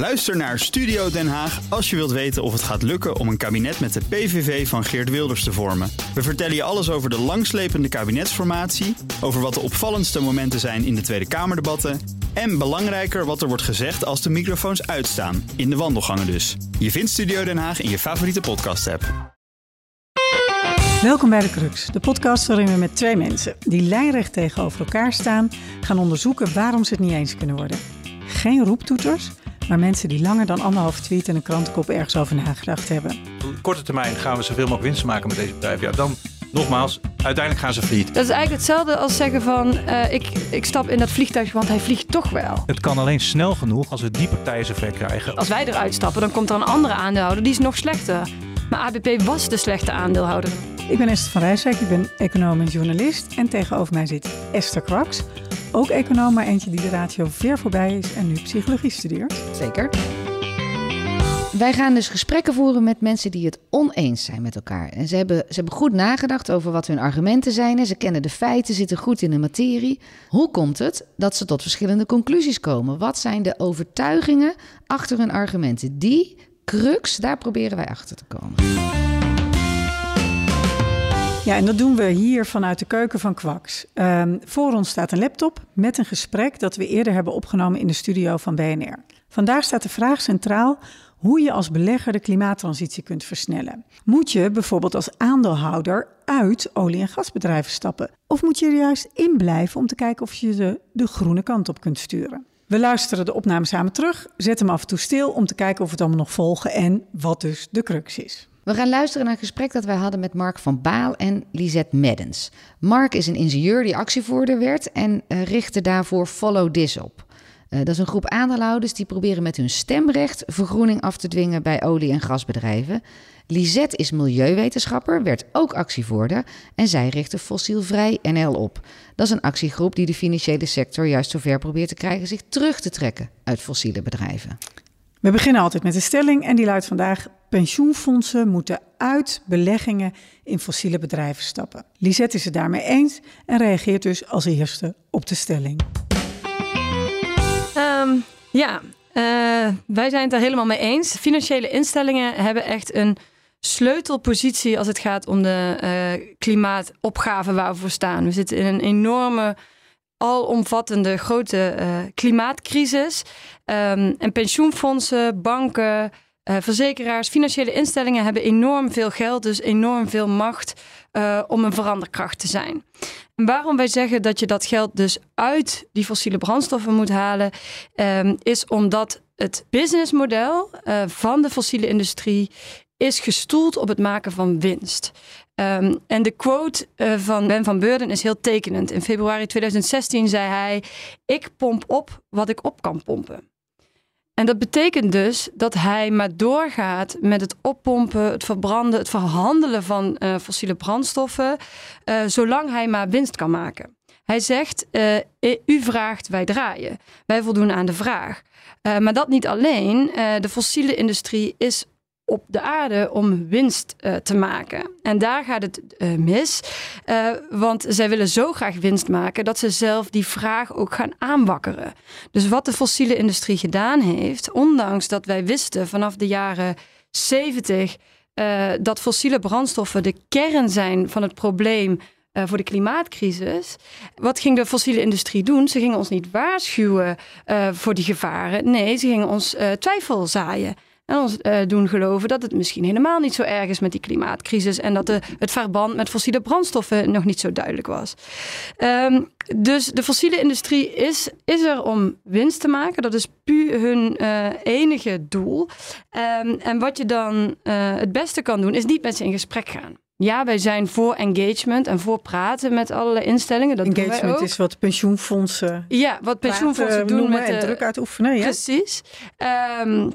Luister naar Studio Den Haag als je wilt weten of het gaat lukken om een kabinet met de PVV van Geert Wilders te vormen. We vertellen je alles over de langslepende kabinetsformatie, over wat de opvallendste momenten zijn in de Tweede Kamerdebatten en belangrijker wat er wordt gezegd als de microfoons uitstaan, in de wandelgangen dus. Je vindt Studio Den Haag in je favoriete podcast-app. Welkom bij de Crux, de podcast waarin we met twee mensen die lijnrecht tegenover elkaar staan, gaan onderzoeken waarom ze het niet eens kunnen worden. Geen roeptoeters, maar mensen die langer dan anderhalf tweet en een krantenkop ergens over nagedacht hebben. Op korte termijn gaan we zoveel mogelijk winst maken met deze bedrijven. Ja, dan nogmaals, uiteindelijk gaan ze failliet. Dat is eigenlijk hetzelfde als zeggen van uh, ik, ik stap in dat vliegtuig, want hij vliegt toch wel. Het kan alleen snel genoeg als we die partijen zover krijgen. Als wij eruit stappen, dan komt er een andere aandeelhouder, die is nog slechter. Maar ABP was de slechte aandeelhouder. Ik ben Esther van Rijswijk, ik ben econoom en journalist. En tegenover mij zit Esther Kwaks, ook econoom, maar eentje die de ratio ver voorbij is en nu psychologie studeert. Zeker. Wij gaan dus gesprekken voeren met mensen die het oneens zijn met elkaar. En ze hebben, ze hebben goed nagedacht over wat hun argumenten zijn. Ze kennen de feiten, zitten goed in de materie. Hoe komt het dat ze tot verschillende conclusies komen? Wat zijn de overtuigingen achter hun argumenten? Die crux, daar proberen wij achter te komen. Ja, en dat doen we hier vanuit de keuken van Kwaks. Um, voor ons staat een laptop met een gesprek dat we eerder hebben opgenomen in de studio van BNR. Vandaag staat de vraag centraal hoe je als belegger de klimaattransitie kunt versnellen. Moet je bijvoorbeeld als aandeelhouder uit olie- en gasbedrijven stappen? Of moet je er juist in blijven om te kijken of je de, de groene kant op kunt sturen? We luisteren de opname samen terug, zetten hem af en toe stil om te kijken of we het allemaal nog volgen en wat dus de crux is. We gaan luisteren naar een gesprek dat wij hadden met Mark van Baal en Lisette Meddens. Mark is een ingenieur die actievoerder werd en uh, richtte daarvoor Follow This op. Uh, dat is een groep aandeelhouders die proberen met hun stemrecht vergroening af te dwingen bij olie- en gasbedrijven. Lisette is milieuwetenschapper, werd ook actievoerder en zij richtte Fossielvrij NL op. Dat is een actiegroep die de financiële sector juist zover probeert te krijgen zich terug te trekken uit fossiele bedrijven. We beginnen altijd met een stelling en die luidt vandaag: pensioenfondsen moeten uit beleggingen in fossiele bedrijven stappen. Lisette is het daarmee eens en reageert dus als eerste op de stelling. Um, ja, uh, wij zijn het er helemaal mee eens. Financiële instellingen hebben echt een sleutelpositie als het gaat om de uh, klimaatopgave waar we voor staan. We zitten in een enorme alomvattende grote uh, klimaatcrisis. Um, en pensioenfondsen, banken, uh, verzekeraars, financiële instellingen hebben enorm veel geld, dus enorm veel macht uh, om een veranderkracht te zijn. En waarom wij zeggen dat je dat geld dus uit die fossiele brandstoffen moet halen, um, is omdat het businessmodel van de fossiele industrie is gestoeld op het maken van winst. Um, en de quote van Ben van Beurden is heel tekenend. In februari 2016 zei hij: Ik pomp op wat ik op kan pompen. En dat betekent dus dat hij maar doorgaat met het oppompen, het verbranden, het verhandelen van uh, fossiele brandstoffen, uh, zolang hij maar winst kan maken. Hij zegt: U vraagt, wij draaien. Wij voldoen aan de vraag. maar dat niet alleen. de fossiele industrie is op de aarde om winst uh, te maken. En daar gaat het uh, mis, uh, want zij willen zo graag winst maken dat ze zelf die vraag ook gaan aanwakkeren. Dus wat de fossiele industrie gedaan heeft, ondanks dat wij wisten vanaf de jaren 70 dat fossiele brandstoffen de kern zijn van het probleem. Voor de klimaatcrisis. Wat ging de fossiele industrie doen? Ze gingen ons niet waarschuwen voor die gevaren. Nee, ze gingen ons uh, twijfel zaaien. En ons uh, doen geloven dat het misschien helemaal niet zo erg is met die klimaatcrisis. En dat de, het verband met fossiele brandstoffen nog niet zo duidelijk was. Um, dus de fossiele industrie is, is er om winst te maken. Dat is puur hun uh, enige doel. Um, en wat je dan uh, het beste kan doen, is niet met ze in gesprek gaan. Ja, wij zijn voor engagement en voor praten met allerlei instellingen. Dat engagement is wat pensioenfondsen. Ja, wat pensioenfondsen doen met en de, druk uitoefenen. Ja? Precies. Um,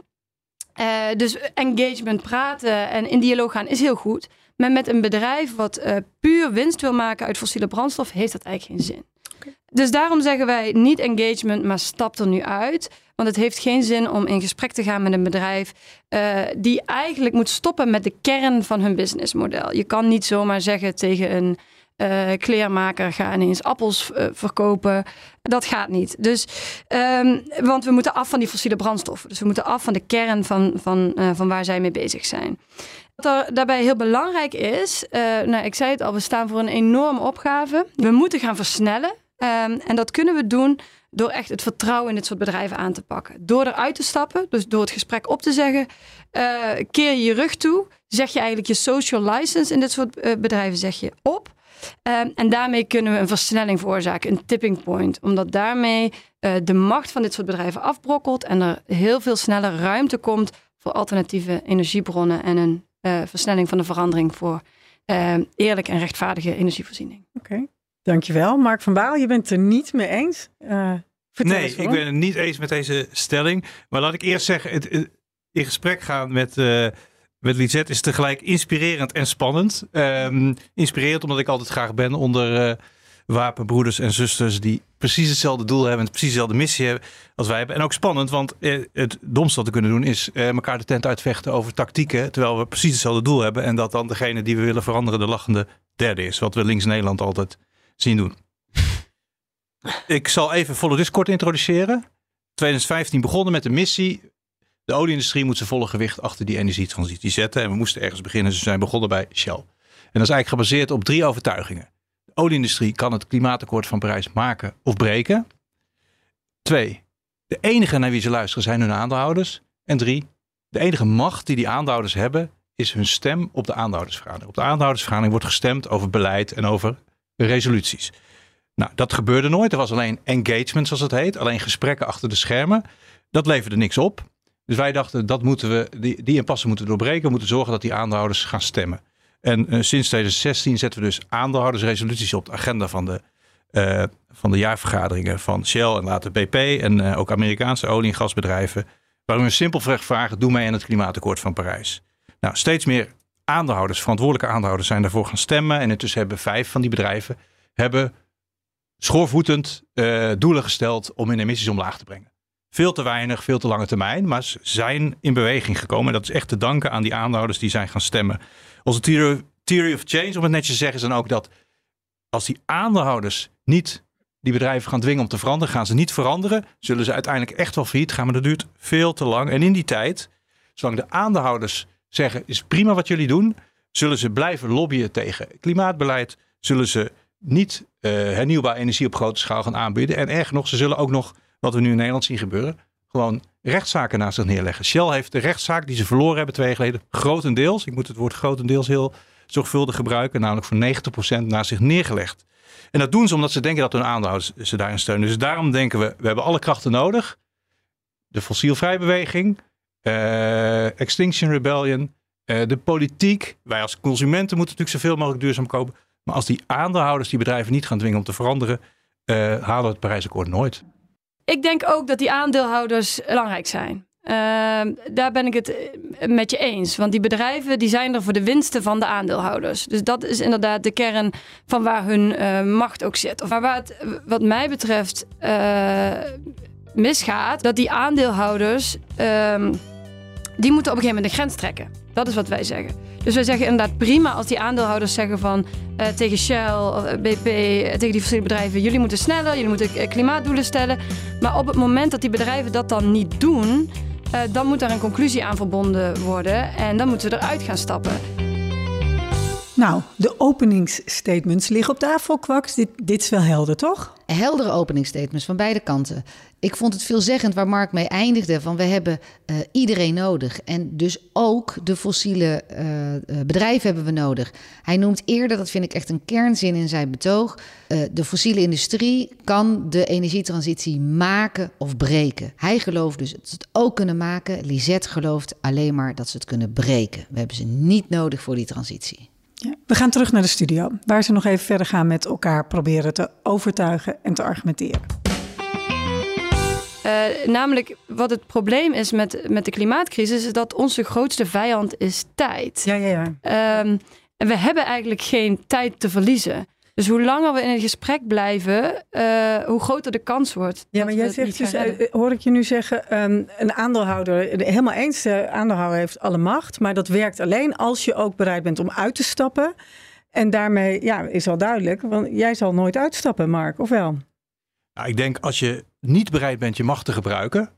uh, dus engagement, praten en in dialoog gaan is heel goed. Maar met een bedrijf wat uh, puur winst wil maken uit fossiele brandstof, heeft dat eigenlijk geen zin. Okay. Dus daarom zeggen wij niet engagement, maar stap er nu uit. Want het heeft geen zin om in gesprek te gaan met een bedrijf uh, die eigenlijk moet stoppen met de kern van hun businessmodel. Je kan niet zomaar zeggen tegen een uh, kleermaker, ga ineens appels uh, verkopen. Dat gaat niet. Dus, um, want we moeten af van die fossiele brandstoffen. Dus we moeten af van de kern van, van, uh, van waar zij mee bezig zijn. Wat daarbij heel belangrijk is, nou, ik zei het al, we staan voor een enorme opgave. We moeten gaan versnellen. Um, en dat kunnen we doen door echt het vertrouwen in dit soort bedrijven aan te pakken. Door eruit te stappen, dus door het gesprek op te zeggen, keer je je rug toe, zeg je eigenlijk je social license in dit soort bedrijven zeg je op. Um, en daarmee kunnen we een versnelling veroorzaken, een tipping point. Omdat daarmee uh, de macht van dit soort bedrijven afbrokkelt en er heel veel sneller ruimte komt voor alternatieve energiebronnen en een versnelling van de verandering voor eerlijke en rechtvaardige energievoorziening. Oké. Okay. Dankjewel. Mark van Baal, je bent het er niet mee eens. Uh, nee, ik ben het niet eens met deze stelling. Maar laat ik eerst zeggen, het, het in gesprek gaan met, uh, met is tegelijk inspirerend en spannend. Um, inspirerend omdat ik altijd graag ben onder uh, wapenbroeders en zusters die precies hetzelfde doel hebben en precies dezelfde missie hebben als wij hebben. En ook spannend, want het domste wat we kunnen doen is elkaar de tent uitvechten over tactieken, terwijl we precies hetzelfde doel hebben. En dat dan degene die we willen veranderen de lachende derde is, wat we links Nederland altijd zien doen. Ik zal even Follow Discord introduceren. 2015 begonnen met de missie. De olieindustrie moet zijn volle gewicht achter die energietransitie zetten. En we moesten ergens beginnen. We zijn begonnen bij Shell. En dat is eigenlijk gebaseerd op drie overtuigingen. De olieindustrie kan het klimaatakkoord van Parijs maken of breken. Twee, de enige naar wie ze luisteren zijn hun aandeelhouders. En drie, de enige macht die die aandeelhouders hebben is hun stem op de aandeelhoudersvergadering. Op de aandeelhoudersvergadering wordt gestemd over beleid en over resoluties. Nou, dat gebeurde nooit. Er was alleen engagement, zoals het heet. Alleen gesprekken achter de schermen. Dat leverde niks op. Dus wij dachten, dat moeten we, die, die impasse moeten doorbreken. We moeten zorgen dat die aandeelhouders gaan stemmen. En uh, sinds 2016 zetten we dus aandeelhoudersresoluties op de agenda van de, uh, van de jaarvergaderingen van Shell en later BP. En uh, ook Amerikaanse olie- en gasbedrijven. Waarin we simpelweg vragen, doe mee aan het klimaatakkoord van Parijs. Nou, steeds meer aandeelhouders, verantwoordelijke aandeelhouders, zijn daarvoor gaan stemmen. En intussen hebben vijf van die bedrijven hebben schoorvoetend doelen gesteld om hun emissies omlaag te brengen. Veel te weinig, veel te lange termijn, maar ze zijn in beweging gekomen. En dat is echt te danken aan die aandeelhouders die zijn gaan stemmen. Onze theory of change, om het netjes te zeggen, is dan ook dat als die aandeelhouders niet die bedrijven gaan dwingen om te veranderen, gaan ze niet veranderen, zullen ze uiteindelijk echt wel failliet gaan. Maar dat duurt veel te lang. En in die tijd, zolang de aandeelhouders zeggen: is prima wat jullie doen. Zullen ze blijven lobbyen tegen klimaatbeleid? Zullen ze niet uh, hernieuwbare energie op grote schaal gaan aanbieden? En erg nog, ze zullen ook nog, wat we nu in Nederland zien gebeuren, gewoon rechtszaken naast zich neerleggen. Shell heeft de rechtszaak die ze verloren hebben twee jaar geleden, grotendeels, ik moet het woord grotendeels heel zorgvuldig gebruiken, namelijk voor 90% naast zich neergelegd. En dat doen ze omdat ze denken dat hun aandeelhouders ze daarin steunen. Dus daarom denken we, we hebben alle krachten nodig. De fossielvrij beweging, uh, Extinction Rebellion, uh, de politiek. Wij als consumenten moeten natuurlijk zoveel mogelijk duurzaam kopen. Maar als die aandeelhouders die bedrijven niet gaan dwingen om te veranderen, uh, halen we het Parijsakkoord nooit. Ik denk ook dat die aandeelhouders belangrijk zijn. Uh, daar ben ik het met je eens. Want die bedrijven die zijn er voor de winsten van de aandeelhouders. Dus dat is inderdaad de kern van waar hun uh, macht ook zit. Of waar wat mij betreft, uh, misgaat, dat die aandeelhouders ehm, die moeten op een gegeven moment een grens trekken. Dat is wat wij zeggen. Dus wij zeggen inderdaad prima als die aandeelhouders zeggen van uh, tegen Shell, of BP, uh, tegen die verschillende bedrijven, jullie moeten sneller, jullie moeten klimaatdoelen stellen. Maar op het moment dat die bedrijven dat dan niet doen, dan moet daar een conclusie aan verbonden worden en dan moeten we eruit gaan stappen. Nou, de openingsstatements liggen op tafel, Kwaks. Dit, is wel helder, toch? Heldere openingsstatements van beide kanten. Ik vond het veelzeggend waar Mark mee eindigde: van we hebben uh, iedereen nodig. En dus ook de fossiele uh, bedrijven hebben we nodig. Hij noemt eerder, dat vind ik echt een kernzin in zijn betoog: de fossiele industrie kan de energietransitie maken of breken. Hij gelooft dus dat ze het ook kunnen maken. Lisette gelooft alleen maar dat ze het kunnen breken. We hebben ze niet nodig voor die transitie. Ja, we gaan terug naar de studio, waar ze nog even verder gaan met elkaar proberen te overtuigen en te argumenteren. Uh, namelijk, wat het probleem is met, met de klimaatcrisis, is dat onze grootste vijand is tijd. Ja, ja, ja. Um, en we hebben eigenlijk geen tijd te verliezen. Dus hoe langer we in het gesprek blijven, uh, hoe groter de kans wordt. Ja, maar jij zegt dus, uh, hoor ik je nu zeggen, um, een aandeelhouder, helemaal eens, de aandeelhouder heeft alle macht, maar dat werkt alleen als je ook bereid bent om uit te stappen En daarmee ja, is al duidelijk, want jij zal nooit uitstappen, Mark, of wel? Nou, ik denk als je niet bereid bent je macht te gebruiken,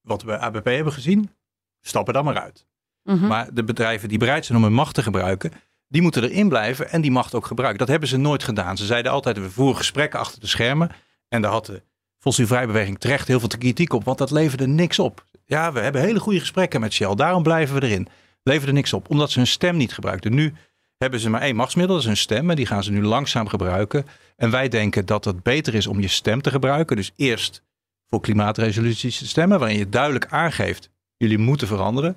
wat we bij ABP hebben gezien, stappen dan maar uit. Mhm. Maar de bedrijven die bereid zijn om hun macht te gebruiken, die moeten erin blijven en die macht ook gebruiken. Dat hebben ze nooit gedaan. Ze zeiden altijd, we voeren gesprekken achter de schermen. En daar had de fossielvrijbeweging terecht heel veel kritiek op, want dat leverde niks op. Ja, we hebben hele goede gesprekken met Shell, daarom blijven we erin. Leverde niks op, omdat ze hun stem niet gebruikten. Nu hebben ze maar één machtsmiddel, dat is hun stem. En die gaan ze nu langzaam gebruiken. En wij denken dat het beter is om je stem te gebruiken. Dus eerst voor klimaatresoluties te stemmen, waarin je duidelijk aangeeft, jullie moeten veranderen.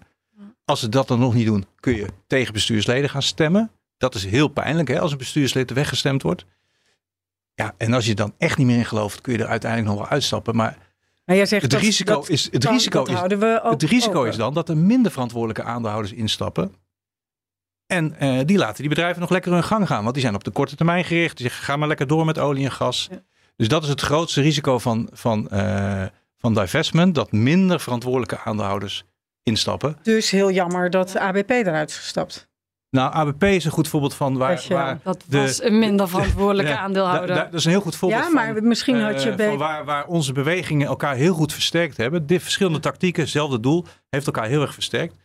Als ze dat dan nog niet doen, kun je tegen bestuursleden gaan stemmen. Dat is heel pijnlijk hè, als een bestuurslid weggestemd wordt. Ja, en als je dan echt niet meer in gelooft, kun je er uiteindelijk nog wel uitstappen. Maar Maar jij zegt het dat- risico, dat- is, het dat- risico, is, het risico dan dat er minder verantwoordelijke aandeelhouders instappen. En eh, die laten die bedrijven nog lekker hun gang gaan. Want die zijn op de korte termijn gericht. Die zeggen, ga maar lekker door met olie en gas. Ja. Dus dat is het grootste risico van, van, eh, van divestment. Dat minder verantwoordelijke aandeelhouders instappen. Dus heel jammer dat ABP eruit is gestapt. Nou, ABP is een goed voorbeeld van waar... Als je- waar Dat de- was een minder verantwoordelijke Ja, aandeelhouder. da- da- dat is een heel goed voorbeeld Ja, van... maar misschien had je eh, van waar, waar onze bewegingen elkaar heel goed versterkt hebben. Dit verschillende tactieken, hetzelfde doel, heeft elkaar heel erg versterkt.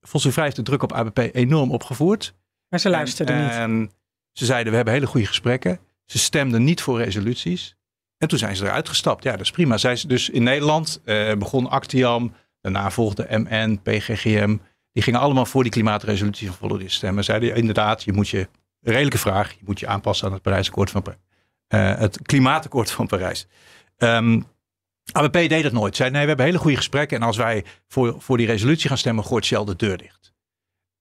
Fossielvrij heeft de druk op ABP enorm opgevoerd. Maar ze luisterden en, niet. En ze zeiden, we hebben hele goede gesprekken. Ze stemden niet voor resoluties. En toen zijn ze eruit gestapt. Ja, dat is prima. Zij ze dus in Nederland eh, begon Actiam. Daarna volgde MN, PGGM. Die gingen allemaal voor die klimaatresolutie van This stemmen. Zeiden inderdaad, je moet je, redelijke vraag, je moet je aanpassen aan het Parijsakkoord van eh, het klimaatakkoord van Parijs. Ehm ABP deed dat nooit. Zei nee, we hebben hele goede gesprekken. En als wij voor, voor die resolutie gaan stemmen, gooit Shell de deur dicht.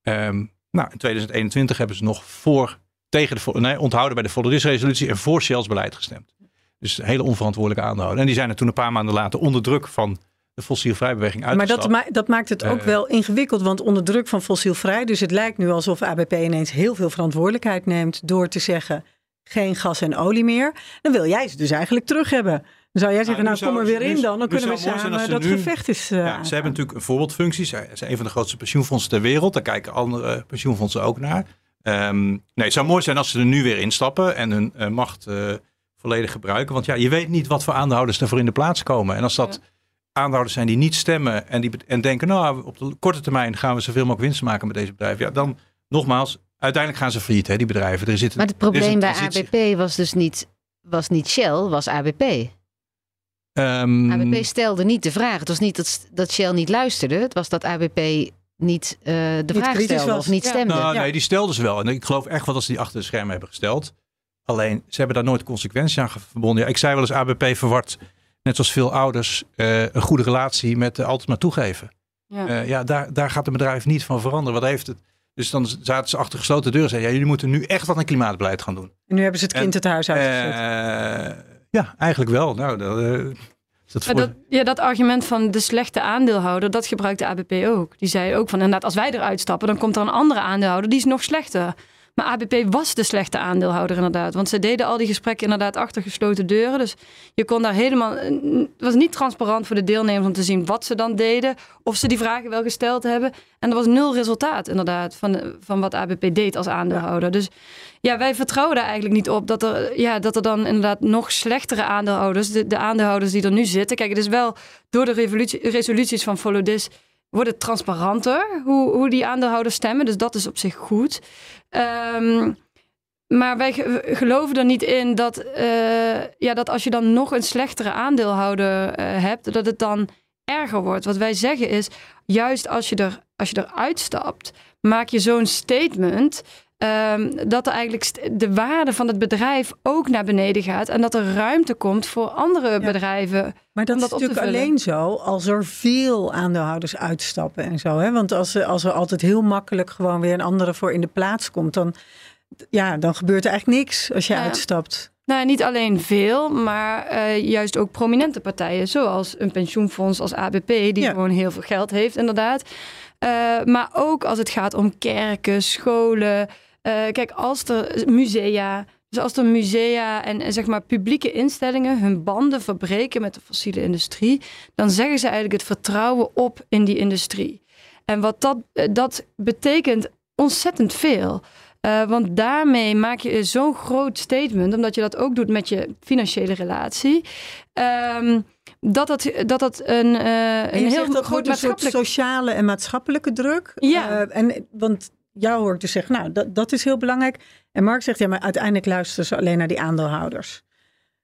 Ehm, nou, in 2021 hebben ze nog voor, tegen de, nee, onthouden bij de Follow This resolutie en voor Shell's beleid gestemd. Dus hele onverantwoordelijke aandeelhouder. En die zijn er toen een paar maanden later onder druk van de fossielvrijbeweging Maar dat, ma- dat maakt het ook Eh. wel ingewikkeld, want onder druk van fossielvrij. Dus het lijkt nu alsof ABP ineens heel veel verantwoordelijkheid neemt door te zeggen geen gas en olie meer. Dan wil jij ze dus eigenlijk terug hebben. Dan zou jij zeggen, nu nou kom er weer nu- in dan. Dan kunnen we samen dat nu- gevecht is eh, Ja, ze hebben natuurlijk een voorbeeldfunctie. Ze zijn een van de grootste pensioenfondsen ter wereld. Daar kijken andere pensioenfondsen ook naar. Ehm, nee, het zou mooi zijn als ze er nu weer instappen en hun eh, macht eh, volledig gebruiken. Want ja, je weet niet wat voor aandeelhouders er voor in de plaats komen. En als dat aandeelhouders zijn die niet stemmen en, die, en denken, nou, op de korte termijn gaan we zoveel mogelijk winst maken met deze bedrijven. Ja, dan nogmaals, uiteindelijk gaan ze failliet, hè, die bedrijven. Er zit, Maar het er is een probleem bij. ABP was dus niet, was niet Shell, was ABP. Ehm, ABP stelde niet de vraag. Het was niet dat, dat Shell niet luisterde. Het was dat ABP niet eh, de vraag stelde was. of niet Ja. stemde. Nou, Ja. nee, die stelden ze wel. En ik geloof echt wel dat ze die achter de schermen hebben gesteld. Alleen, ze hebben daar nooit consequenties aan verbonden. Ja, ik zei wel eens, ABP verward, net zoals veel ouders, eh, een goede relatie met uh, altijd maar toegeven. Ja. Eh, ja, daar, daar gaat het bedrijf niet van veranderen. Wat heeft het? Dus dan zaten ze achter gesloten deuren en zeiden, ja, jullie moeten nu echt wat aan klimaatbeleid gaan doen. En nu hebben ze het kind En, het huis uitgezet. Eh, ja, eigenlijk wel. Nou, dat, eh, dat voor- dat, ja, dat argument van de slechte aandeelhouder, dat gebruikt de ABP ook. Die zei ook van inderdaad, als wij eruit stappen, dan komt er een andere aandeelhouder, die is nog slechter. Maar ABP was de slechte aandeelhouder inderdaad. Want ze deden al die gesprekken inderdaad achter gesloten deuren. Dus je kon daar helemaal... Het was niet transparant voor de deelnemers om te zien wat ze dan deden. Of ze die vragen wel gesteld hebben. En er was nul resultaat inderdaad van, van wat ABP deed als aandeelhouder. Dus ja, wij vertrouwen daar eigenlijk niet op dat er, ja, dat er dan inderdaad nog slechtere aandeelhouders, de, de aandeelhouders die er nu zitten. Kijk, het is wel door de resoluties van Follow This wordt het transparanter hoe, hoe die aandeelhouders stemmen. Dus dat is op zich goed. Ehm, maar wij ge- geloven er niet in dat, eh, ja, dat als je dan nog een slechtere aandeelhouder eh, hebt, dat het dan erger wordt. Wat wij zeggen is, juist als je, er, als je eruit stapt, maak je zo'n statement ehm, dat er eigenlijk de waarde van het bedrijf ook naar beneden gaat en dat er ruimte komt voor andere bedrijven. Maar dat is dat te natuurlijk alleen zo als er veel aandeelhouders uitstappen en zo. Hè? Want als, er- als er altijd heel makkelijk gewoon weer een andere voor in de plaats komt, dan, ja, dan gebeurt er eigenlijk niks als je Ja. uitstapt. Nou, niet alleen veel, maar eh, juist ook prominente partijen, zoals een pensioenfonds als ABP, die Ja. gewoon heel veel geld heeft, inderdaad. Eh, maar ook als het gaat om kerken, scholen. Eh, kijk, als er musea, dus als er musea en, zeg maar publieke instellingen hun banden verbreken met de fossiele industrie, dan zeggen ze eigenlijk het vertrouwen op in die industrie. En wat dat, eh, dat betekent ontzettend veel. Uh, want daarmee maak je zo'n groot statement, omdat je dat ook doet met je financiële relatie. Um, dat dat, dat, dat een, uh, een heel dat groot een soort sociale en maatschappelijke druk. Ja. Uh, en, want jou hoor ik dus zeggen, nou, dat, dat is heel belangrijk. En Mark zegt, ja, maar uiteindelijk luisteren ze alleen naar die aandeelhouders.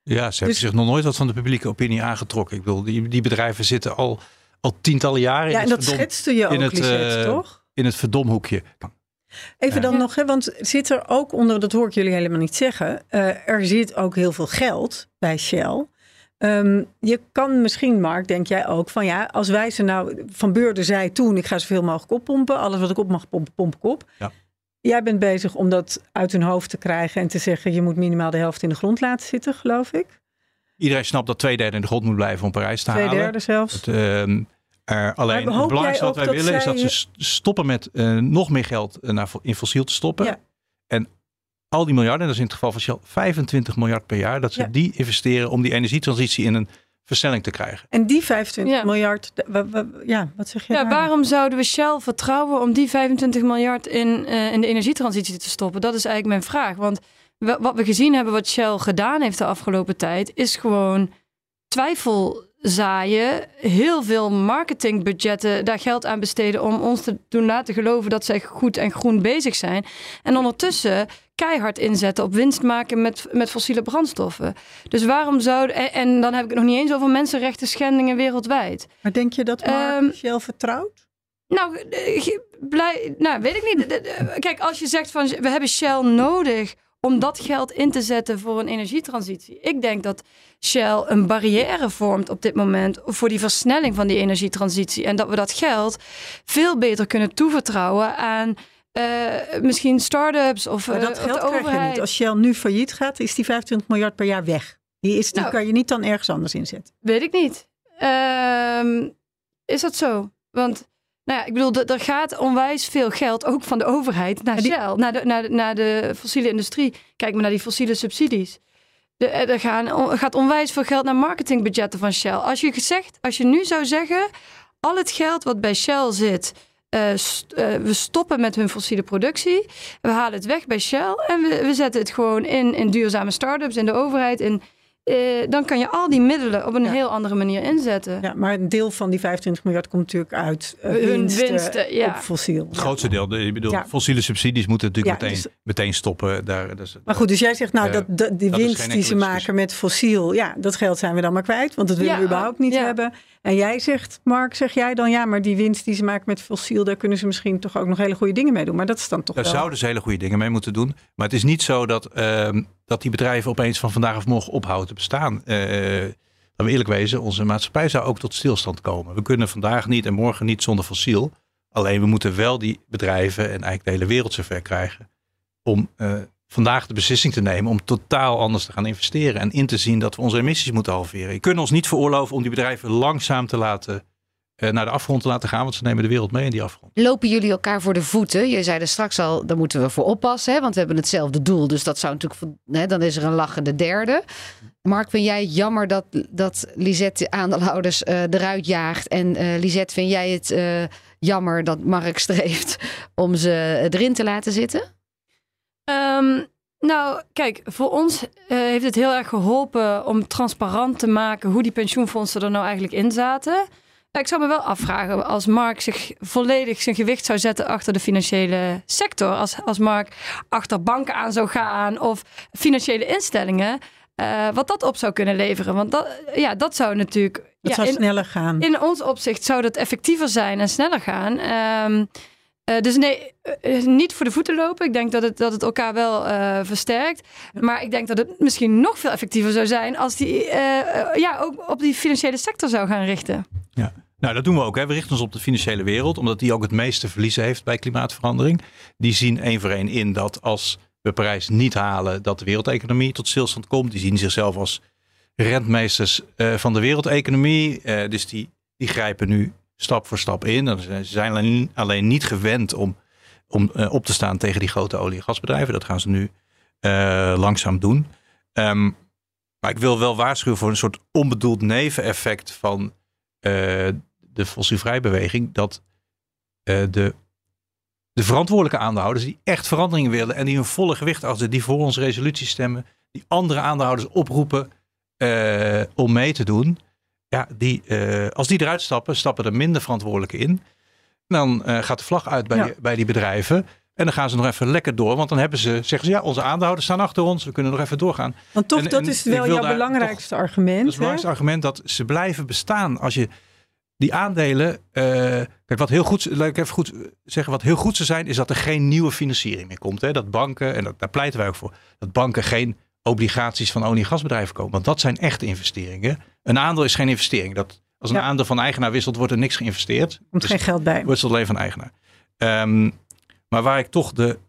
Ja, ze hebben dus- zich nog nooit wat van de publieke opinie aangetrokken. Ik bedoel, die, die bedrijven zitten al, al tientallen jaren ja, in en dat schetste je ook, in het, Lisette, toch? In het verdomhoekje. Even dan nog, hè, want zit er ook onder, dat hoor ik jullie helemaal niet zeggen, uh, er zit ook heel veel geld bij Shell. Um, je kan misschien, Mark, denk jij ook, van ja, als wij ze nou, Van Beurden zei toen, ik ga zoveel mogelijk oppompen, alles wat ik op mag pompen, pomp ik op. Ja. Jij bent bezig om dat uit hun hoofd te krijgen en te zeggen, je moet minimaal de helft in de grond laten zitten, geloof ik. Iedereen snapt dat twee derde in de grond moet blijven om Parijs te twee halen. Twee derde zelfs. Het, uh, er alleen het belangrijkste wat wij willen zij... is dat ze stoppen met uh, nog meer geld naar, in fossiel te stoppen. Ja. En al die miljarden, dat is in het geval van Shell 25 miljard per jaar, dat ze Ja. die investeren om die energietransitie in een versnelling te krijgen. En die 25 Ja. miljard, ja, wat zeg je? Ja, daar? waarom zouden we Shell vertrouwen om die 25 miljard in, eh, in de energietransitie te stoppen? Dat is eigenlijk mijn vraag. Want we- wat we gezien hebben, wat Shell gedaan heeft de afgelopen tijd, is gewoon twijfel zaaien, heel veel marketingbudgetten daar geld aan besteden om ons te doen laten geloven dat zij goed en groen bezig zijn. En ondertussen keihard inzetten op winst maken met, met fossiele brandstoffen. Dus waarom zouden. En, en dan heb ik het nog niet eens over mensenrechten schendingen wereldwijd. Maar denk je dat Mark Ehm, Shell vertrouwt? Nou, eh, blij, nou, weet ik niet. Kijk, als je zegt van we hebben Shell nodig om dat geld in te zetten voor een energietransitie. Ik denk dat Shell een barrière vormt op dit moment voor die versnelling van die energietransitie. En dat we dat geld veel beter kunnen toevertrouwen aan eh, misschien start-ups of, Maar eh, dat geld krijg je overheid. niet. Als Shell nu failliet gaat, is die 25 miljard per jaar weg. Die, is, die Nou. kan je niet dan ergens anders inzetten. Weet ik niet. Ehm, is dat zo? Want, nou ja, ik bedoel, er- gaat onwijs veel geld, ook van de overheid, naar die- Shell, naar de, naar, de, naar de fossiele industrie. Kijk maar naar die fossiele subsidies. De, eh, er, gaan, gaat onwijs veel geld naar marketingbudgetten van Shell. Als je, gezegd, als je nu zou zeggen, al het geld wat bij Shell zit, eh, st- eh, we stoppen met hun fossiele productie. We halen het weg bij Shell en we, we zetten het gewoon in, in duurzame start-ups, in de overheid. In, eh, dan kan je al die middelen op een Ja. heel andere manier inzetten. Ja, maar een deel van die 25 miljard komt natuurlijk uit eh, Hun winsten, winsten, ja. op fossiel. Het grootste deel, de- ik bedoel, Ja. fossiele subsidies moeten natuurlijk Ja, meteen, dus- meteen stoppen. Daar, Maar goed, dus jij zegt nou dat de, die dat winst die ze maken met fossiel, ja, dat geld zijn we dan maar kwijt, want dat willen Ja, we überhaupt niet ja. hebben. En jij zegt, Mark, zeg jij dan ja, maar die winst die ze maken met fossiel, daar kunnen ze misschien toch ook nog hele goede dingen mee doen. Maar dat is dan toch Daar wel. zouden ze hele goede dingen mee moeten doen. Maar het is niet zo dat, ehm, dat die bedrijven opeens van vandaag of morgen ophouden te bestaan. Eh laten we eerlijk wezen, onze maatschappij zou ook tot stilstand komen. We kunnen vandaag niet en morgen niet zonder fossiel. Alleen we moeten wel die bedrijven en eigenlijk de hele wereld zover krijgen. Om eh, vandaag de beslissing te nemen om totaal anders te gaan investeren. En in te zien dat we onze emissies moeten halveren. Je kunt ons niet veroorloven om die bedrijven langzaam te laten, eh, naar de afgrond te laten gaan. Want ze nemen de wereld mee in die afgrond. Lopen jullie elkaar voor de voeten? Je zei er straks al, daar moeten we voor oppassen, hè? want we hebben hetzelfde doel. Dus dat zou natuurlijk, hè, dan is er een lachende derde. Mark, vind jij jammer dat, dat Lisette de aandeelhouders eh, eruit jaagt? En eh Lisette, vind jij het jammer dat Mark streeft om ze erin te laten zitten? Ehm, nou, kijk, voor ons eh, heeft het heel erg geholpen om transparant te maken hoe die pensioenfondsen er nou eigenlijk in zaten. Nou, ik zou me wel afvragen als Mark zich volledig zijn gewicht zou zetten achter de financiële sector. Als, als Mark achter banken aan zou gaan of financiële instellingen. eh, wat dat op zou kunnen leveren. Want dat, ja, dat zou natuurlijk. Dat ja, zou in- sneller gaan. in ons opzicht zou dat effectiever zijn en sneller gaan. Ehm, eh, dus nee, eh, eh, niet voor de voeten lopen. Ik denk dat het, dat het elkaar wel versterkt. Maar ik denk dat het misschien nog veel effectiever zou zijn als die ja, ook op die financiële sector zou gaan richten. Nou, dat doen we ook. Hè. We richten ons op de financiële wereld, omdat die ook het meeste verliezen heeft bij klimaatverandering. Die zien één voor één in dat als we Parijs niet halen, dat de wereldeconomie tot stilstand komt. Die zien zichzelf als rentmeesters van de wereldeconomie. Dus die, die grijpen nu stap voor stap in. Ze zijn alleen, niet gewend om, om eh, op te staan tegen die grote olie- en gasbedrijven. Dat gaan ze nu eh, langzaam doen. Ehm, maar ik wil wel waarschuwen voor een soort onbedoeld neveneffect van eh, de fossielvrijbeweging. Dat eh, de, de verantwoordelijke aandeelhouders die echt veranderingen willen en die hun volle gewicht achter, die voor onze resolutie stemmen, die andere aandeelhouders oproepen om mee te doen. Ja, die, eh, als die eruit stappen, stappen er minder verantwoordelijke in. Dan eh, gaat de vlag uit bij, Ja. die, bij die bedrijven. En dan gaan ze nog even lekker door. Want dan hebben ze, zeggen ze, ja, onze aandeelhouders staan achter ons. We kunnen nog even doorgaan. Want toch, En- dat en is wel jouw belangrijkste argument. is het belangrijkste argument dat ze blijven bestaan. Als je die aandelen. eh, kijk, wat heel goed, laat ik even goed zeggen. Wat heel goed zou zijn, is dat er geen nieuwe financiering meer komt. Hè? Dat banken, en dat, daar pleiten wij ook voor, dat banken geen obligaties van olie- en gasbedrijven kopen. Want dat zijn echte investeringen. Een aandeel is geen investering. Dat, als een Ja. aandeel van eigenaar wisselt, wordt er niks geïnvesteerd. komt Dus geen geld bij. wordt het alleen van eigenaar. Ehm, maar waar ik toch de,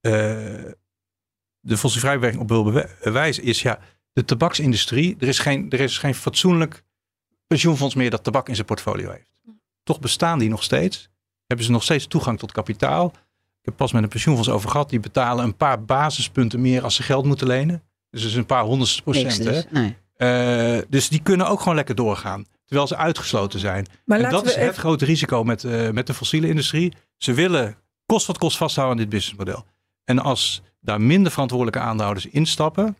eh de op wil bewe- wijzen, is ja, de tabaksindustrie. Er is, geen, er is geen fatsoenlijk pensioenfonds meer dat tabak in zijn portfolio heeft. Toch bestaan die nog steeds. Hebben ze nog steeds toegang tot kapitaal. Ik heb pas met een pensioenfonds over gehad. Die betalen een paar basispunten meer als ze geld moeten lenen. Dus dat is een paar honderdste procent. Niks hè. dus. Nee. Eh, dus die kunnen ook gewoon lekker doorgaan. Terwijl ze uitgesloten zijn. Maar en dat is het grote risico met, eh, met de fossiele industrie. Ze willen kost wat kost vasthouden aan dit businessmodel. En als daar minder verantwoordelijke aandeelhouders instappen,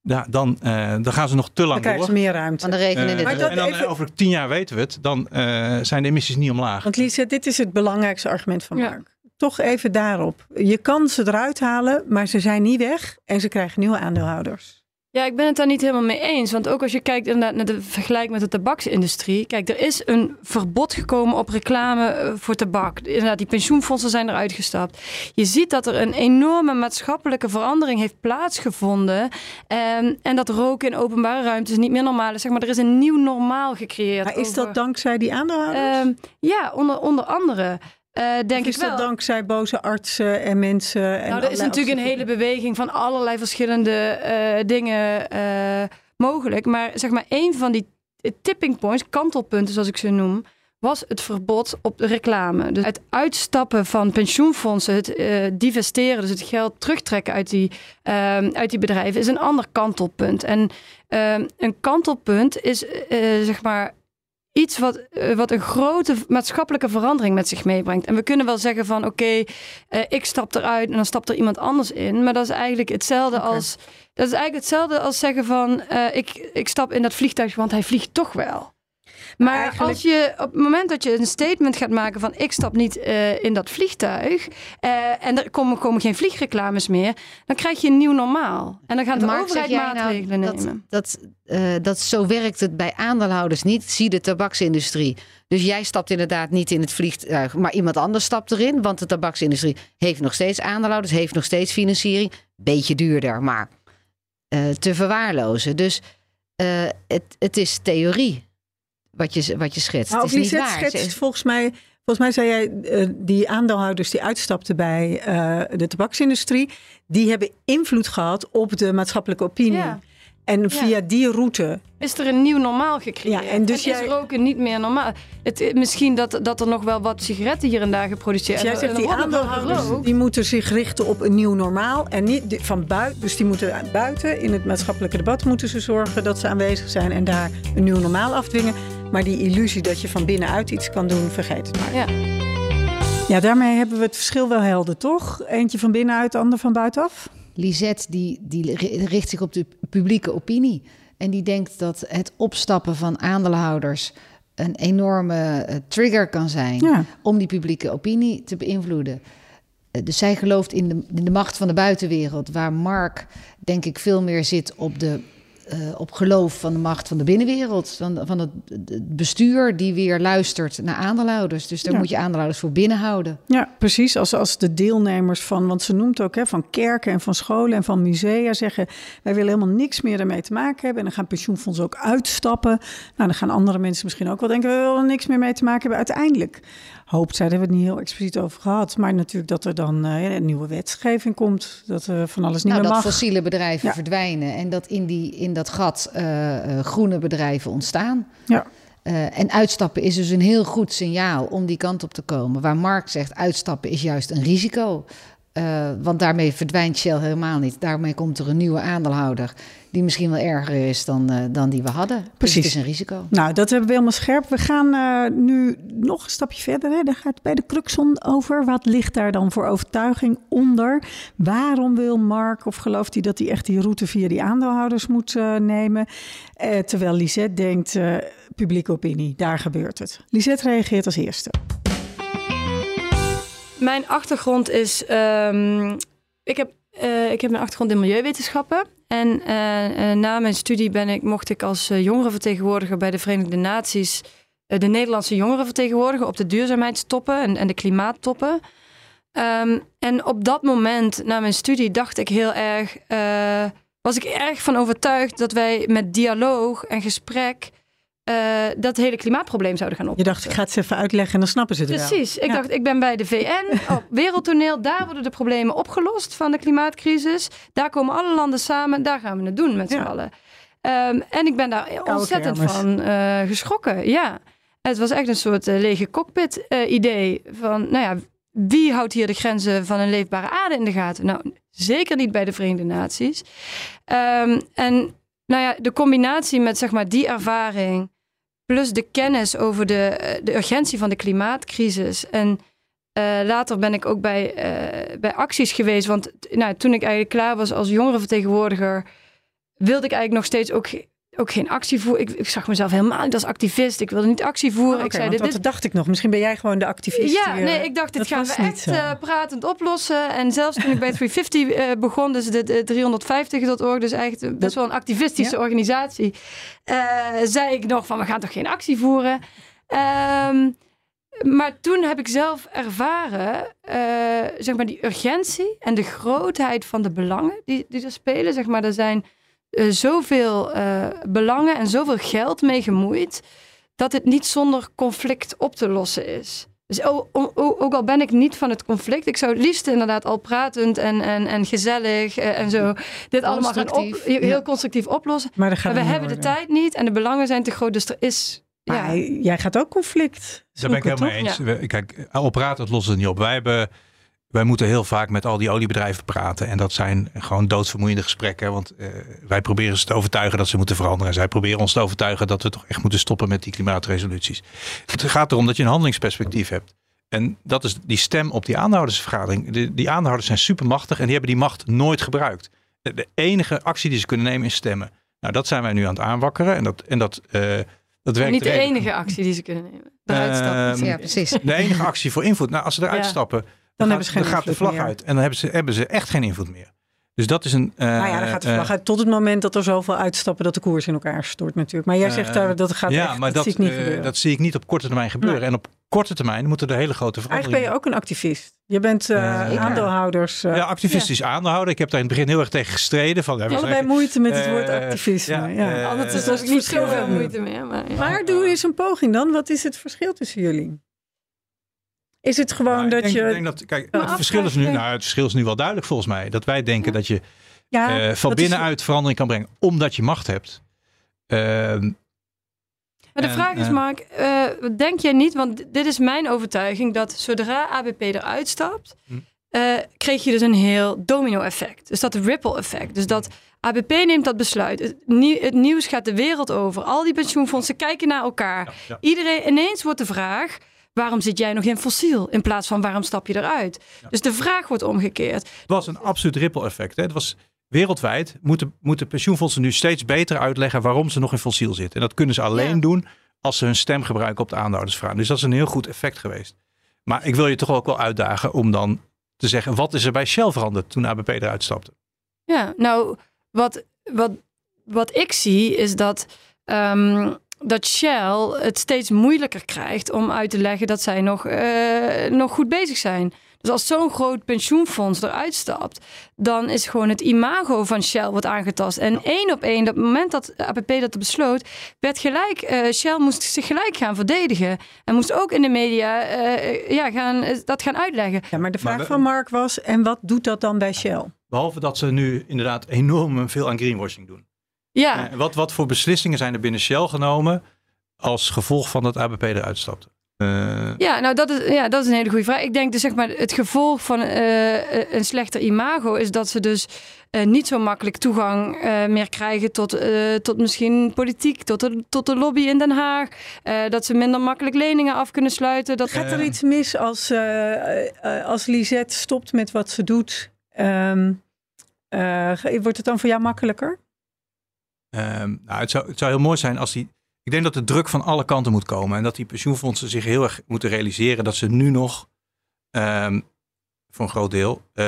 ja, dan, eh, dan gaan ze nog te Dan lang krijgen door. ze meer ruimte. Van de rekening in de Maar dat en dan even- over tien jaar weten we het, dan eh, zijn de emissies niet omlaag. Want Lisa, dit is het belangrijkste argument van Ja. Mark. Toch even daarop. Je kan ze eruit halen, maar ze zijn niet weg en ze krijgen nieuwe aandeelhouders. Ja, ik ben het daar niet helemaal mee eens. Want ook als je kijkt inderdaad naar de vergelijk met de tabaksindustrie. Kijk, er is een verbod gekomen op reclame eh, voor tabak. Inderdaad, die pensioenfondsen zijn eruit gestapt. Je ziet dat er een enorme maatschappelijke verandering heeft plaatsgevonden. Ehm, en dat roken in openbare ruimtes niet meer normaal is. Zeg maar, er is een nieuw normaal gecreëerd. Maar is over- dat dankzij die aandeelhouders? Ehm, ja, onder, onder andere. Eh, denk is ik wel. dat dankzij boze artsen en mensen? En nou, er is natuurlijk een hele beweging van allerlei verschillende eh, dingen eh, mogelijk. Maar zeg maar, een van die tipping points, kantelpunten zoals ik ze noem, was het verbod op de reclame. Dus het uitstappen van pensioenfondsen, het divesteren, dus het geld terugtrekken uit die, ehm, uit die bedrijven, is een ander kantelpunt. En ehm, een kantelpunt is zeg maar iets wat, eh, wat een grote maatschappelijke verandering met zich meebrengt. En we kunnen wel zeggen van oké, eh, ik stap eruit en dan stapt er iemand anders in. Maar dat is eigenlijk hetzelfde als dat is eigenlijk hetzelfde als zeggen van eh, ik, ik stap in dat vliegtuig, want hij vliegt toch wel. Maar eigenlijk- als je op het moment dat je een statement gaat maken van ik stap niet eh, in dat vliegtuig eh, en er komen, komen geen vliegreclames meer, dan krijg je een nieuw normaal. En dan gaat de Mark, overheid nou maatregelen dat, nemen. Dat, eh, dat zo werkt het bij aandeelhouders niet. Zie de tabaksindustrie. Dus jij stapt inderdaad niet in het vliegtuig, maar iemand anders stapt erin. Want de tabaksindustrie heeft nog steeds aandeelhouders, heeft nog steeds financiering. Beetje duurder, maar te verwaarlozen. Dus het, het is theorie wat je, wat je schetst. Het ook is niet waar. schetst Ze- volgens mij... Volgens mij zei jij, eh, die aandeelhouders die uitstapten bij eh, de tabaksindustrie... die hebben invloed gehad op de maatschappelijke opinie. Ja. En via die route... is er een nieuw normaal gecreëerd. Ja, en dus is jij- roken niet meer normaal. Het, eh, misschien dat, dat er nog wel wat sigaretten hier en daar geproduceerd Dus jij zegt die er aandeelhouders die moeten zich richten op een nieuw normaal. En niet van buiten. Dus die moeten buiten in het maatschappelijke debat moeten ze zorgen dat ze aanwezig zijn en daar een nieuw normaal afdwingen. Maar die illusie dat je van binnenuit iets kan doen, vergeet het maar. Ja. Ja, daarmee hebben we het verschil wel helder, toch? Eentje van binnenuit, de ander van buitenaf. Lisette die, die ri- richt zich op de publieke opinie. En die denkt dat het opstappen van aandeelhouders een enorme eh, trigger kan zijn Ja. om die publieke opinie te beïnvloeden. Eh, Dus zij gelooft in de, in de macht van de buitenwereld, waar Mark denk ik veel meer zit op de eh, op geloof van de macht van de binnenwereld, van, van het, het bestuur die weer luistert naar aandeelhouders. Dus daar Ja. moet je aandeelhouders voor binnenhouden. Ja, precies. Als, als de deelnemers van, want ze noemt ook hè, van kerken en van scholen en van musea zeggen: wij willen helemaal niks meer ermee te maken hebben. En dan gaan pensioenfondsen ook uitstappen. Nou, dan gaan andere mensen misschien ook wel denken: we willen niks meer mee te maken hebben. Uiteindelijk hoopt zij, daar hebben we het niet heel expliciet over gehad. Maar natuurlijk dat er dan eh, een nieuwe wetgeving komt. Dat er van alles niet Nou, meer dat mag. fossiele bedrijven Ja. verdwijnen en dat in, die, in dat gat eh, eh, groene bedrijven ontstaan. Ja. En uitstappen is dus een heel goed signaal om die kant op te komen. Waar Mark zegt, uitstappen is juist een risico. Uh, want daarmee verdwijnt Shell helemaal niet. Daarmee komt er een nieuwe aandeelhouder die misschien wel erger is dan, uh, dan die we hadden. Precies. Dus het is een risico. Nou, dat hebben we helemaal scherp. We gaan uh, nu nog een stapje verder. Hè. Daar gaat bij de Cruxon over. Wat ligt daar dan voor overtuiging onder? Waarom wil Mark of gelooft hij dat hij echt die route via die aandeelhouders moet nemen? terwijl Lisette denkt, publieke opinie, daar gebeurt het. Lisette reageert als eerste. Mijn achtergrond is. Um, ik, heb, uh, ik heb mijn achtergrond in milieuwetenschappen. En uh, uh, na mijn studie ben ik, mocht ik als jongerenvertegenwoordiger bij de Verenigde Naties de Nederlandse jongeren vertegenwoordigen op de duurzaamheidstoppen en, en de klimaattoppen. Um, en op dat moment, na mijn studie, dacht ik heel erg. was ik erg van overtuigd dat wij met dialoog en gesprek uh, dat hele klimaatprobleem zouden gaan oplossen. Je dacht, ik ga het even uitleggen en dan snappen ze het Precies. wel. Precies. Ik dacht, ik ben bij de VN, op wereldtoneel. Daar worden de problemen opgelost van de klimaatcrisis. Daar komen alle landen samen. Daar gaan we het doen met z'n allen. Um, en ik ben daar ontzettend van uh, geschrokken. Ja. Het was echt een soort uh, lege cockpit idee. Van, nou ja, wie houdt hier de grenzen van een leefbare aarde in de gaten? Nou, zeker niet bij de Verenigde Naties. Um, en nou ja, de combinatie met zeg maar die ervaring plus de kennis over de, de urgentie van de klimaatcrisis. En uh, later ben ik ook bij, uh, bij acties geweest. Want nou, toen ik eigenlijk klaar was als jongerenvertegenwoordiger, wilde ik eigenlijk nog steeds ook ook geen actie voeren. Ik, ik, zag mezelf helemaal niet als activist. Ik wilde niet actie voeren. Oh, ik zei, dit, dat dacht ik nog. Misschien ben jij gewoon de activist. Ja, nee, ik dacht, dit gaan we echt uh, pratend oplossen. En zelfs toen ik bij 350 uh, begon, dus de, de 350.org, dus eigenlijk best wel een activistische organisatie, uh, zei ik nog van, we gaan toch geen actie voeren. Um, maar toen heb ik zelf ervaren, zeg maar, die urgentie en de grootheid van de belangen die, die er spelen. Zeg maar, er zijn uh, zoveel uh, belangen en zoveel geld mee gemoeid, dat het niet zonder conflict op te lossen is. Dus ook, ook, al ben ik niet van het conflict, ik zou het liefst inderdaad al pratend en, en, en gezellig uh, en zo dit allemaal gaan op, heel ja. constructief oplossen. Maar, maar we hebben de tijd niet en de belangen zijn te groot, dus er is maar ja. jij gaat ook conflict. Daar ben ik helemaal eens. Ja. Kijk, al praten, het lossen het niet op. Wij hebben wij moeten heel vaak met al die oliebedrijven praten. En dat zijn gewoon doodsvermoeiende gesprekken. Want uh, wij proberen ze te overtuigen dat ze moeten veranderen. En zij proberen ons te overtuigen dat we toch echt moeten stoppen met die klimaatresoluties. Het gaat erom dat je een handelingsperspectief hebt. En dat is die stem op die aandeelhoudersvergadering. Die, die aandeelhouders zijn supermachtig en die hebben die macht nooit gebruikt. De enige actie die ze kunnen nemen is stemmen. Nou, dat zijn wij nu aan het aanwakkeren. En dat, en dat, uh, dat werkt. Niet de enige actie die ze kunnen nemen. Eruit stappen. Uh, ja, precies. De enige actie voor invloed. Nou, als ze eruit ja. stappen dan, dan, gaat, dan gaat de vlag meer. uit. En dan hebben ze, hebben ze echt geen invloed meer. Dus dat is een. Uh, nou ja, dan gaat de vlag uh, uit tot het moment dat er zoveel uitstappen dat de koers in elkaar stort natuurlijk. Maar jij zegt daar dat gaat ja, echt, maar dat, dat, zie ik niet gebeuren. dat zie ik niet op korte termijn gebeuren. Nee. En op korte termijn moeten er hele grote veranderingen. Eigenlijk ben je ook een activist. Je bent uh, aandeelhouders. ja, activistisch ja. aandeelhouder. Ik heb daar in het begin heel erg tegen gestreden. Van, ja, Allebei moeite met het woord activisme. Ja, ja. Anders is er niet zoveel moeite. Maar, maar doe eens een poging dan. Wat is het verschil tussen jullie? Is het gewoon nou, dat denk, je. Ik denk dat, kijk, het verschil is nu, nou, het verschil is nu wel duidelijk volgens mij. Dat wij denken ja. dat je ja, uh, van dat binnenuit is... verandering kan brengen, omdat je macht hebt. Uh, maar de vraag is, Mark, uh, denk je niet, want dit is mijn overtuiging, dat zodra ABP eruit stapt, hm. kreeg je dus een heel domino-effect. Dus dat ripple-effect. Dus dat ABP neemt dat besluit. Het, nieuw, het, nieuws gaat de wereld over. Al die pensioenfondsen kijken naar elkaar. Ja. Iedereen, ineens wordt de vraag, waarom zit jij nog in fossiel? In plaats van waarom stap je eruit? Ja. Dus de vraag wordt omgekeerd. Het was een absoluut ripple effect. Hè? Het was wereldwijd moeten, moeten pensioenfondsen nu steeds beter uitleggen waarom ze nog in fossiel zitten. En dat kunnen ze alleen ja. doen als ze hun stem gebruiken op de aandeelhoudersvraag. Dus dat is een heel goed effect geweest. Maar ik wil je toch ook wel uitdagen om dan te zeggen, wat is er bij Shell veranderd toen ABP eruit stapte? Ja, nou, wat, wat, wat ik zie is dat um, dat Shell het steeds moeilijker krijgt om uit te leggen dat zij nog, uh, nog goed bezig zijn. Dus als zo'n groot pensioenfonds eruit stapt, dan is gewoon het imago van Shell wordt aangetast. En één op één, dat moment dat APP dat besloot, werd gelijk, uh, Shell moest zich gelijk gaan verdedigen. En moest ook in de media uh, ja, gaan, dat gaan uitleggen. Ja, maar de vraag maar we, van Mark was, en wat doet dat dan bij Shell? Behalve dat ze nu inderdaad enorm veel aan greenwashing doen. Ja. En wat, wat voor beslissingen zijn er binnen Shell genomen als gevolg van dat ABP eruit stapte? Uh, ja, nou dat is, ja, dat is een hele goede vraag. Ik denk dus zeg maar het gevolg van uh, een slechter imago is dat ze dus uh, niet zo makkelijk toegang meer krijgen tot, tot misschien politiek, tot de, tot de lobby in Den Haag. dat ze minder makkelijk leningen af kunnen sluiten. Dat... Gaat er iets mis als, als Lisette stopt met wat ze doet? Um, wordt het dan voor jou makkelijker? Um, nou, het, zou, het zou heel mooi zijn als die ik denk dat de druk van alle kanten moet komen. En dat die pensioenfondsen zich heel erg moeten realiseren dat ze nu nog um, voor een groot deel uh,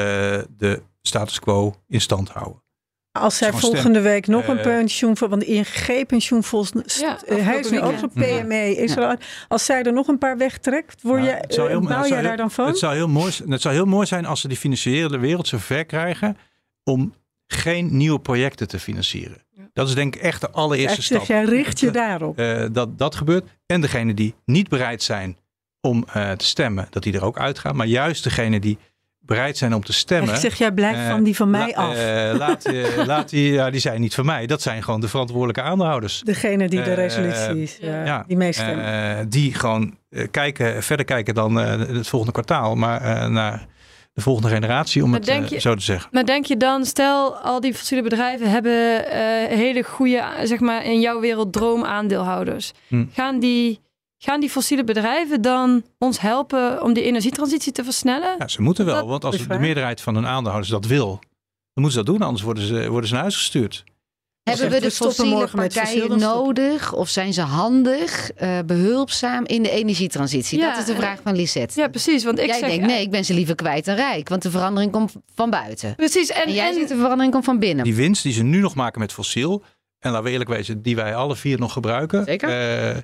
de status quo in stand houden. Als zij volgende week nog een uh, pensioen, want ING pensioenfonds, ja, hij is nu ook zo'n PME. Is ja. er, als zij er nog een paar wegtrekt, word nou, je, het zou heel, bouw jij daar dan van? Het zou, heel mooi, het zou heel mooi zijn als ze die financiële wereld zo ver krijgen om geen nieuwe projecten te financieren. Dat is denk ik echt de allereerste stap. Jij richt je daarop. Uh, dat dat gebeurt. En degene die niet bereid zijn om uh, te stemmen, dat die er ook uitgaan. Maar juist degene die bereid zijn om te stemmen. Ik zeg, jij blijft uh, van die van mij la, af. laat, laat die, ja, die zijn niet van mij. Dat zijn gewoon de verantwoordelijke aandeelhouders. Degene die de resoluties, ja, die meestemmen. die gewoon kijken, verder kijken dan het volgende kwartaal. Maar naar de volgende generatie, om het uh, zo te zeggen. Maar denk je dan, stel al die fossiele bedrijven hebben uh, hele goede, zeg maar in jouw wereld droomaandeelhouders. Hm. Gaan, die, gaan die fossiele bedrijven dan ons helpen om die energietransitie te versnellen? Ja, ze moeten wel, dat want als de meerderheid van hun aandeelhouders dat wil, dan moeten ze dat doen, anders worden ze, worden ze naar huis gestuurd. Hebben we de fossiele partijen nodig of zijn ze handig, uh, behulpzaam in de energietransitie? Ja, dat is de vraag van Lisette. Ja, precies. Want ik jij zeg, denkt, nee, ik ben ze liever kwijt dan rijk, want de verandering komt van buiten. Precies. En, en jij en... zegt, de verandering komt van binnen. Die winst die ze nu nog maken met fossiel, en laten we eerlijk wezen, die wij alle vier nog gebruiken. Zeker. Uh,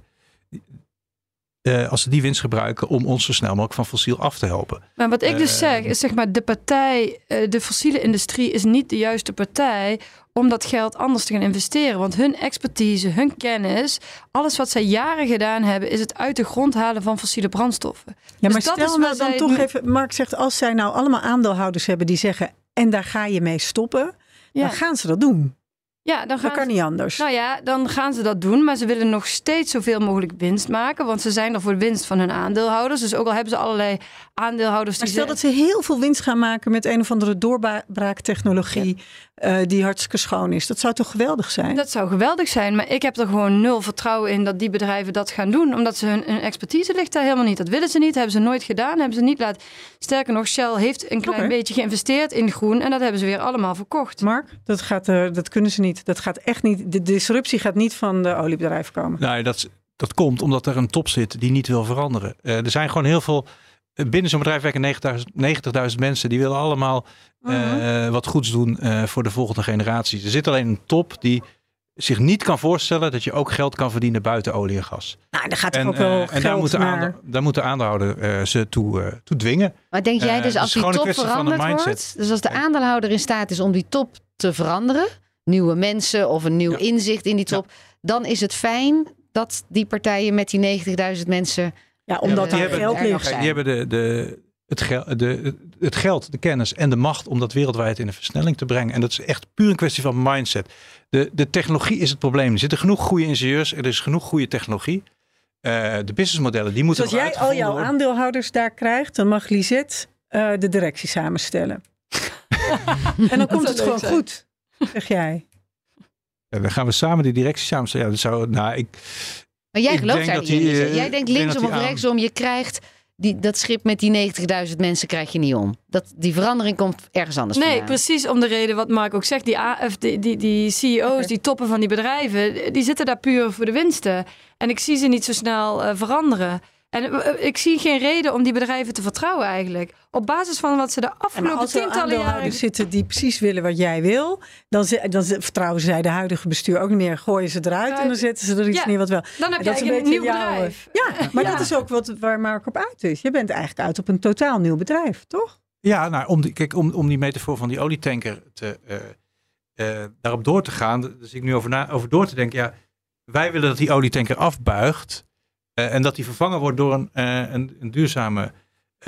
uh, als ze die winst gebruiken om ons zo snel mogelijk van fossiel af te helpen. Maar wat ik dus uh, zeg, is zeg maar de partij, uh, de fossiele industrie is niet de juiste partij om dat geld anders te gaan investeren. Want hun expertise, hun kennis, alles wat zij jaren gedaan hebben, is het uit de grond halen van fossiele brandstoffen. Ja, dus maar stel nou dan toch nu... even, Mark zegt, als zij nou allemaal aandeelhouders hebben die zeggen, en daar ga je mee stoppen, ja. dan gaan ze dat doen. Ja, dan gaan dat kan ze, niet anders. Nou ja, dan gaan ze dat doen. Maar ze willen nog steeds zoveel mogelijk winst maken. Want ze zijn er voor de winst van hun aandeelhouders. Dus ook al hebben ze allerlei aandeelhouders. Maar die stel ze... dat ze heel veel winst gaan maken met een of andere doorbraaktechnologie. Ja. Uh, die hartstikke schoon is. Dat zou toch geweldig zijn? Dat zou geweldig zijn. Maar ik heb er gewoon nul vertrouwen in dat die bedrijven dat gaan doen. Omdat ze hun, hun expertise ligt daar helemaal niet. Dat willen ze niet. Hebben ze nooit gedaan. Hebben ze niet laten. Sterker nog, Shell heeft een klein okay. beetje geïnvesteerd in groen. En dat hebben ze weer allemaal verkocht. Mark, dat, gaat, uh, dat kunnen ze niet. Dat gaat echt niet. De disruptie gaat niet van de oliebedrijven komen. Nee, dat, dat komt omdat er een top zit die niet wil veranderen. Uh, er zijn gewoon heel veel. Binnen zo'n bedrijf werken 90.000 mensen. Die willen allemaal uh, uh-huh. wat goeds doen uh, voor de volgende generaties. Er zit alleen een top die zich niet kan voorstellen dat je ook geld kan verdienen buiten olie en gas. Nou, daar gaat en, ook wel en daar moet, de naar... daar moet de aandeelhouder ze toe, toe dwingen. Maar denk jij dus als die top veranderd wordt, dus als de aandeelhouder in staat is om die top te veranderen, nieuwe mensen of een nieuw ja. inzicht in die top, ja. dan is het fijn dat die partijen met die 90.000 mensen. Ja, omdat ja, daar geld ligt. Die hebben de, de, het, gel, de, het geld, de kennis en de macht om dat wereldwijd in een versnelling te brengen. En dat is echt puur een kwestie van mindset. De, de technologie is het probleem. Er zitten genoeg goede ingenieurs, er is genoeg goede technologie. Uh, de businessmodellen, die moeten Dus als jij al jouw worden. aandeelhouders daar krijgt, dan mag Lisette uh, de directie samenstellen. en dan komt het gewoon zijn. goed, zeg jij. Ja, dan gaan we samen die directie samenstellen. Ja, dat zou, nou, ik, maar jij gelooft daar niet in. Uh, jij denkt linksom of rechtsom, je krijgt die, dat schip met die 90.000 mensen krijg je niet om. Dat, die verandering komt ergens anders Nee, vandaan. precies om de reden wat Mark ook zegt. Die, AF, die, die, die CEO's, die toppen van die bedrijven, die zitten daar puur voor de winsten. En ik zie ze niet zo snel uh, veranderen. En uh, ik zie geen reden om die bedrijven te vertrouwen eigenlijk. Op basis van wat ze de afgelopen als tientallen jaren... zitten die precies willen wat jij wil... dan, dan vertrouwen zij de huidige bestuur ook niet meer. Gooien ze eruit en dan zetten ze er iets ja, neer wat wel. Dan heb je een, een nieuw jouw, bedrijf. Ja, maar ja. dat is ook wat, waar Mark op uit is. Je bent eigenlijk uit op een totaal nieuw bedrijf, toch? Ja, nou, om die, kijk, om, om die metafoor van die olietanker te, uh, uh, daarop door te gaan... dus ik nu over, na, over door te denken... ja, wij willen dat die olietanker afbuigt... Uh, en dat die vervangen wordt door een, uh, een, een duurzame,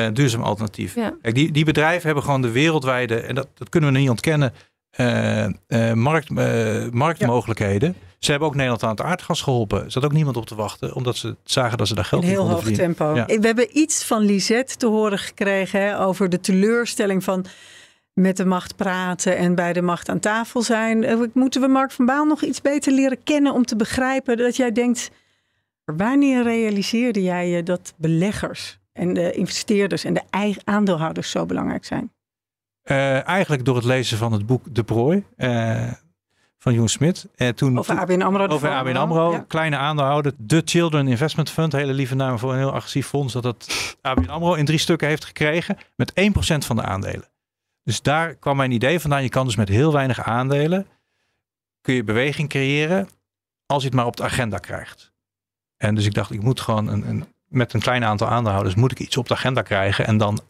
uh, duurzaam alternatief. Ja. Kijk, die, die bedrijven hebben gewoon de wereldwijde, en dat, dat kunnen we niet ontkennen, markt, marktmogelijkheden. Ja. Ze hebben ook Nederland aan het aardgas geholpen. Er zat ook niemand op te wachten, omdat ze zagen dat ze daar geld Een in heel konden hoog verdienen. tempo. Ja. We hebben iets van Lisette te horen gekregen hè, over de teleurstelling van met de macht praten en bij de macht aan tafel zijn. Eh, Moeten we Mark van Baal nog iets beter leren kennen om te begrijpen dat jij denkt, wanneer realiseerde jij je dat beleggers en de investeerders en de eigen aandeelhouders zo belangrijk zijn? Eh, eigenlijk door het lezen van het boek De Prooi eh, van Jeroen Smit. Eh, toen, Over ABN AMRO. over ABN AMRO, Ja. kleine aandeelhouder. De Children Investment Fund, hele lieve naam voor een heel agressief fonds. Dat het ABN AMRO in drie stukken heeft gekregen met 1% van de aandelen. Dus daar kwam mijn idee vandaan. Je kan dus met heel weinig aandelen, kun je beweging creëren als je het maar op de agenda krijgt. En dus ik dacht, ik moet gewoon een, een, met een klein aantal aandeelhouders moet ik iets op de agenda krijgen en dan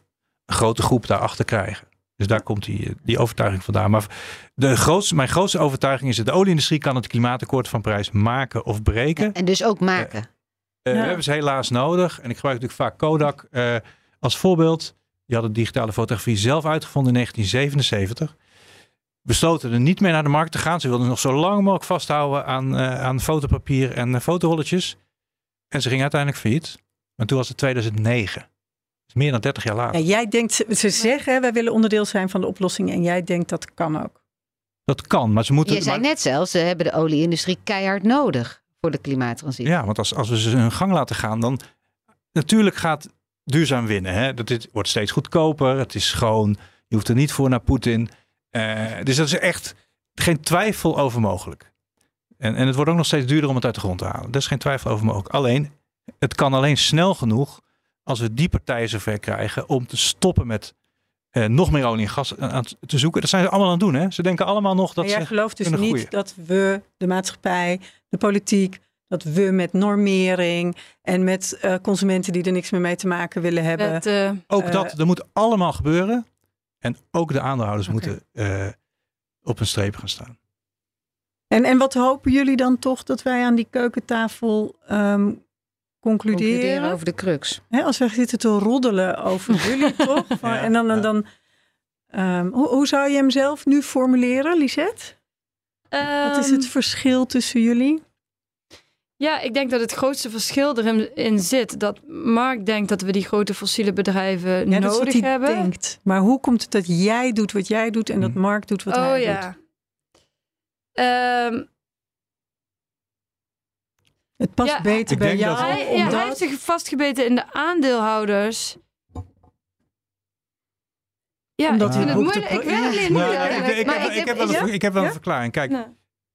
een grote groep daarachter krijgen. Dus daar komt die, die overtuiging vandaan. Maar de grootste, mijn grootste overtuiging is dat de olieindustrie kan het klimaatakkoord van Parijs maken of breken. En dus ook maken. Eh, Ja. We hebben ze helaas nodig. En ik gebruik natuurlijk vaak Kodak eh, als voorbeeld. Die hadden digitale fotografie zelf uitgevonden in 1977. Besloten er niet mee naar de markt te gaan. Ze wilden nog zo lang mogelijk vasthouden aan, eh, aan fotopapier en uh, fotorolletjes. En ze gingen uiteindelijk failliet. Maar toen was het 2009. Dus meer dan 30 jaar later. Ja, jij denkt, ze zeggen wij willen onderdeel zijn van de oplossing en jij denkt dat kan ook. Dat kan, maar ze moeten... Je zei maar- net zelfs, ze hebben de olieindustrie keihard nodig voor de klimaattransitie. Ja, want als, als we ze hun gang laten gaan, dan natuurlijk gaat duurzaam winnen. Hè? Dat dit wordt steeds goedkoper. Het is schoon. Je hoeft er niet voor naar Poetin. Eh, dus dat is echt geen twijfel over mogelijk. En, en het wordt ook nog steeds duurder om het uit de grond te halen. Daar is geen twijfel over mogelijk. Alleen, het kan alleen snel genoeg als we die partijen zover krijgen om te stoppen met eh, nog meer olie en gas aan, aan te zoeken. Dat zijn ze allemaal aan het doen. Hè? Ze denken allemaal nog dat maar jij ze... gelooft dus niet groeien. dat we, de maatschappij, de politiek, dat we met normering en met eh, consumenten die er niks meer mee te maken willen hebben. Met, eh, Ook Eh, dat, dat moet allemaal gebeuren. En ook de aandeelhouders moeten eh, op een streep gaan staan. En, en wat hopen jullie dan toch dat wij aan die keukentafel ehm, concluderen? Concluderen over de crux. Hè, als we zitten te roddelen over jullie toch? Van- Ja, en dan, en ja. dan ehm, hoe, hoe zou je hem zelf nu formuleren, Lisette? Wat is ehm, het verschil tussen jullie? Ja, ik denk dat het grootste verschil erin in zit dat Mark denkt dat we die grote fossiele bedrijven Ja, dat is wat nodig hij hebben. denkt. Maar hoe komt het dat jij doet wat jij doet en dat Hm. Mark doet wat oh hij doet? Ehm, Het past Ja, beter bij jou. dat- hij, ja, omdat- hij heeft zich vastgebeten in de aandeelhouders. Ja, Omdat ik hij vind het moeilijk. te- Ik weet het Ja. niet. Eigenlijk. ik, heb, ik, heb wel ja? een, ik heb wel Ja? een verklaring. Kijk,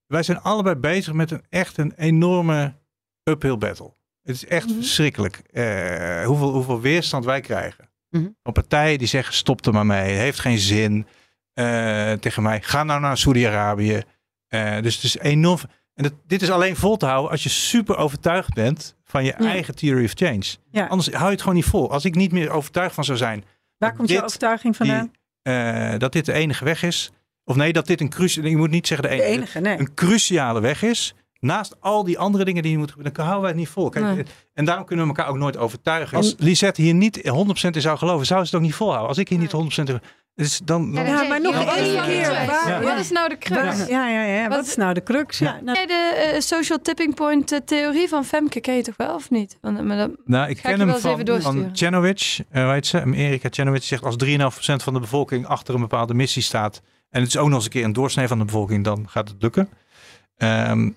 wij zijn allebei bezig met een echt een enorme uphill battle. Het is echt Mhm. verschrikkelijk eh, hoeveel, hoeveel weerstand wij krijgen. Mhm. Van partijen die zeggen stop er maar mee, het heeft geen zin. Eh, tegen mij, ga nou naar Saudi-Arabië. Eh, dus het is enorm. En dat, dit is alleen vol te houden als je super overtuigd bent van je Ja. eigen theory of change. Ja. Anders hou je het gewoon niet vol. Als ik niet meer overtuigd van zou zijn Waar komt je dit- overtuiging vandaan? eh, dat dit de enige weg is. Of nee, dat dit een cruciale, je moet niet zeggen de De enige, nee. een cruciale weg is. Naast al die andere dingen die je moet, dan houden wij het niet vol. Kijk, Nee. En daarom kunnen we elkaar ook nooit overtuigen. Als Lisette hier niet 100% in zou geloven, zou ze het ook niet volhouden. Als ik hier niet 100% in, dus dan, Ja, dan- maar nog ja, Wat is één nou de keer. crux? Waar- Ja. Wat is nou de crux? Ja, ja, ja. Wat Wat- is nou de crux? Ja. nou, Ken je de eh, social tipping point eh, theorie van Femke ken je toch wel of niet? Want, maar dat- nou, ik ken hem eens even van, doorsturen. van Chenowich, eh weet ze, Erika zegt als 3,5% van de bevolking achter een bepaalde missie staat. En het is ook nog eens een keer een doorsnee van de bevolking, dan gaat het lukken. Ehm,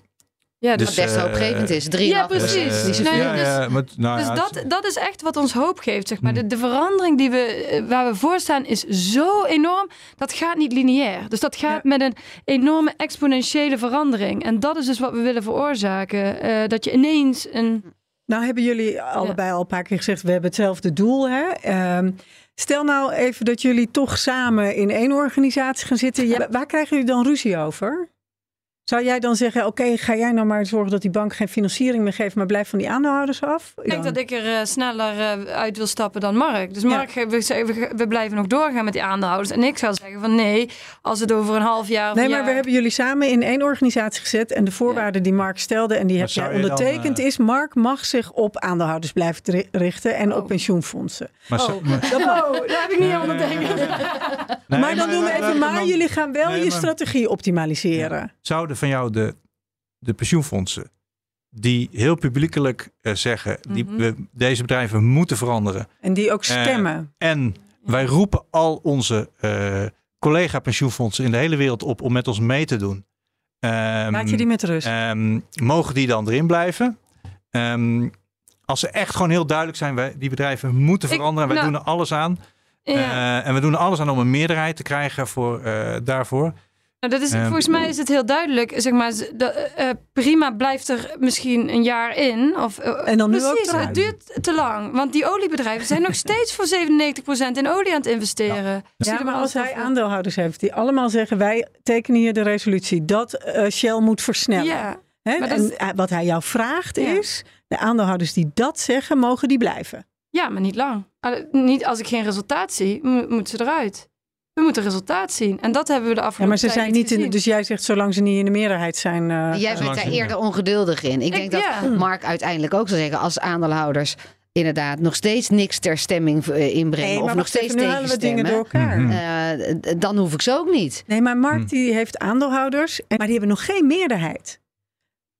ja, Dus, dus, Wat best eh, hoopgevend is. Drie Ja, precies. eh, Nee, ja, dus- ja, maar, nou dus ja, dat, dat is echt wat ons hoop geeft. Zeg maar. Hmm. de, de verandering die we, eh, waar we voor staan is zo enorm. Dat gaat niet lineair. Dus dat gaat Ja. met een enorme exponentiële verandering. En dat is dus wat we willen veroorzaken. Eh, dat je ineens een... Nou hebben jullie allebei al een paar keer gezegd, we hebben hetzelfde doel. Hè? Ehm, stel nou even dat jullie toch samen in één organisatie gaan zitten. Ja, waar krijgen jullie dan ruzie over? Zou jij dan zeggen, oké, ga jij nou maar zorgen dat die bank geen financiering meer geeft, maar blijf van die aandeelhouders af? Ik denk dat ik er eh, sneller eh, uit wil stappen dan Mark. Dus. Mark, we, we, we blijven nog doorgaan met die aandeelhouders. En ik zou zeggen van nee, als het over een half jaar of Nee, maar jaar... we hebben jullie samen in één organisatie gezet. En de voorwaarden die Mark stelde en die Maar heb jij dan, ondertekend eh, is... Mark mag zich op aandeelhouders blijven richten en Oh. op pensioenfondsen. maar, Oh. maar- Dat, oh, dat heb ik niet Nee, aan nee, het denken. nee, maar dan doen we maar- even maar. Jullie gaan wel Nee, je strategie optimaliseren. Zouden van jou de, de pensioenfondsen die heel publiekelijk eh, zeggen, die, Mhm. we, deze bedrijven moeten veranderen. En die ook Eh, stemmen. En wij roepen al onze eh, collega pensioenfondsen in de hele wereld op om met ons mee te doen. Ehm, Laat je die met rust. Ehm, mogen die dan erin blijven? Ehm, als ze echt gewoon heel duidelijk zijn, wij, die bedrijven moeten Ik- veranderen. Wij nou, doen er alles aan. Ja. En we doen er alles aan om een meerderheid te krijgen voor, daarvoor. Nou, dat is, Ehm, volgens mij is het heel duidelijk. Zeg maar, de, eh, prima blijft er misschien een jaar in. Of, eh, En dan nu ook precies, het duurt te lang. Want die oliebedrijven zijn nog steeds voor 97% in olie aan het investeren. Ja, maar maar als hij over. aandeelhouders heeft die allemaal zeggen... wij tekenen hier de resolutie dat eh, Shell moet versnellen. Ja, Hè? en is- eh, wat hij jou vraagt Ja. is... de aandeelhouders die dat zeggen, mogen die blijven. ja, maar niet lang. Ah, Niet als ik geen resultaat zie, mo- moeten ze eruit. We moeten resultaat zien. En dat hebben we de Ja, afgelopen maar ze tijd zijn niet in... Dus jij zegt, zolang ze niet in de meerderheid zijn... eh, Jij bent daar eerder ongeduldig in. Ik denk dat ja. Mark uiteindelijk ook zal zeggen... als aandeelhouders inderdaad nog steeds niks ter stemming eh, inbrengen... nee, of nog steeds we dingen tegenstemmen... door elkaar. Mhm. eh, dan hoef ik ze ook niet. Nee, maar Mark Hm. die heeft aandeelhouders, maar die hebben nog geen meerderheid.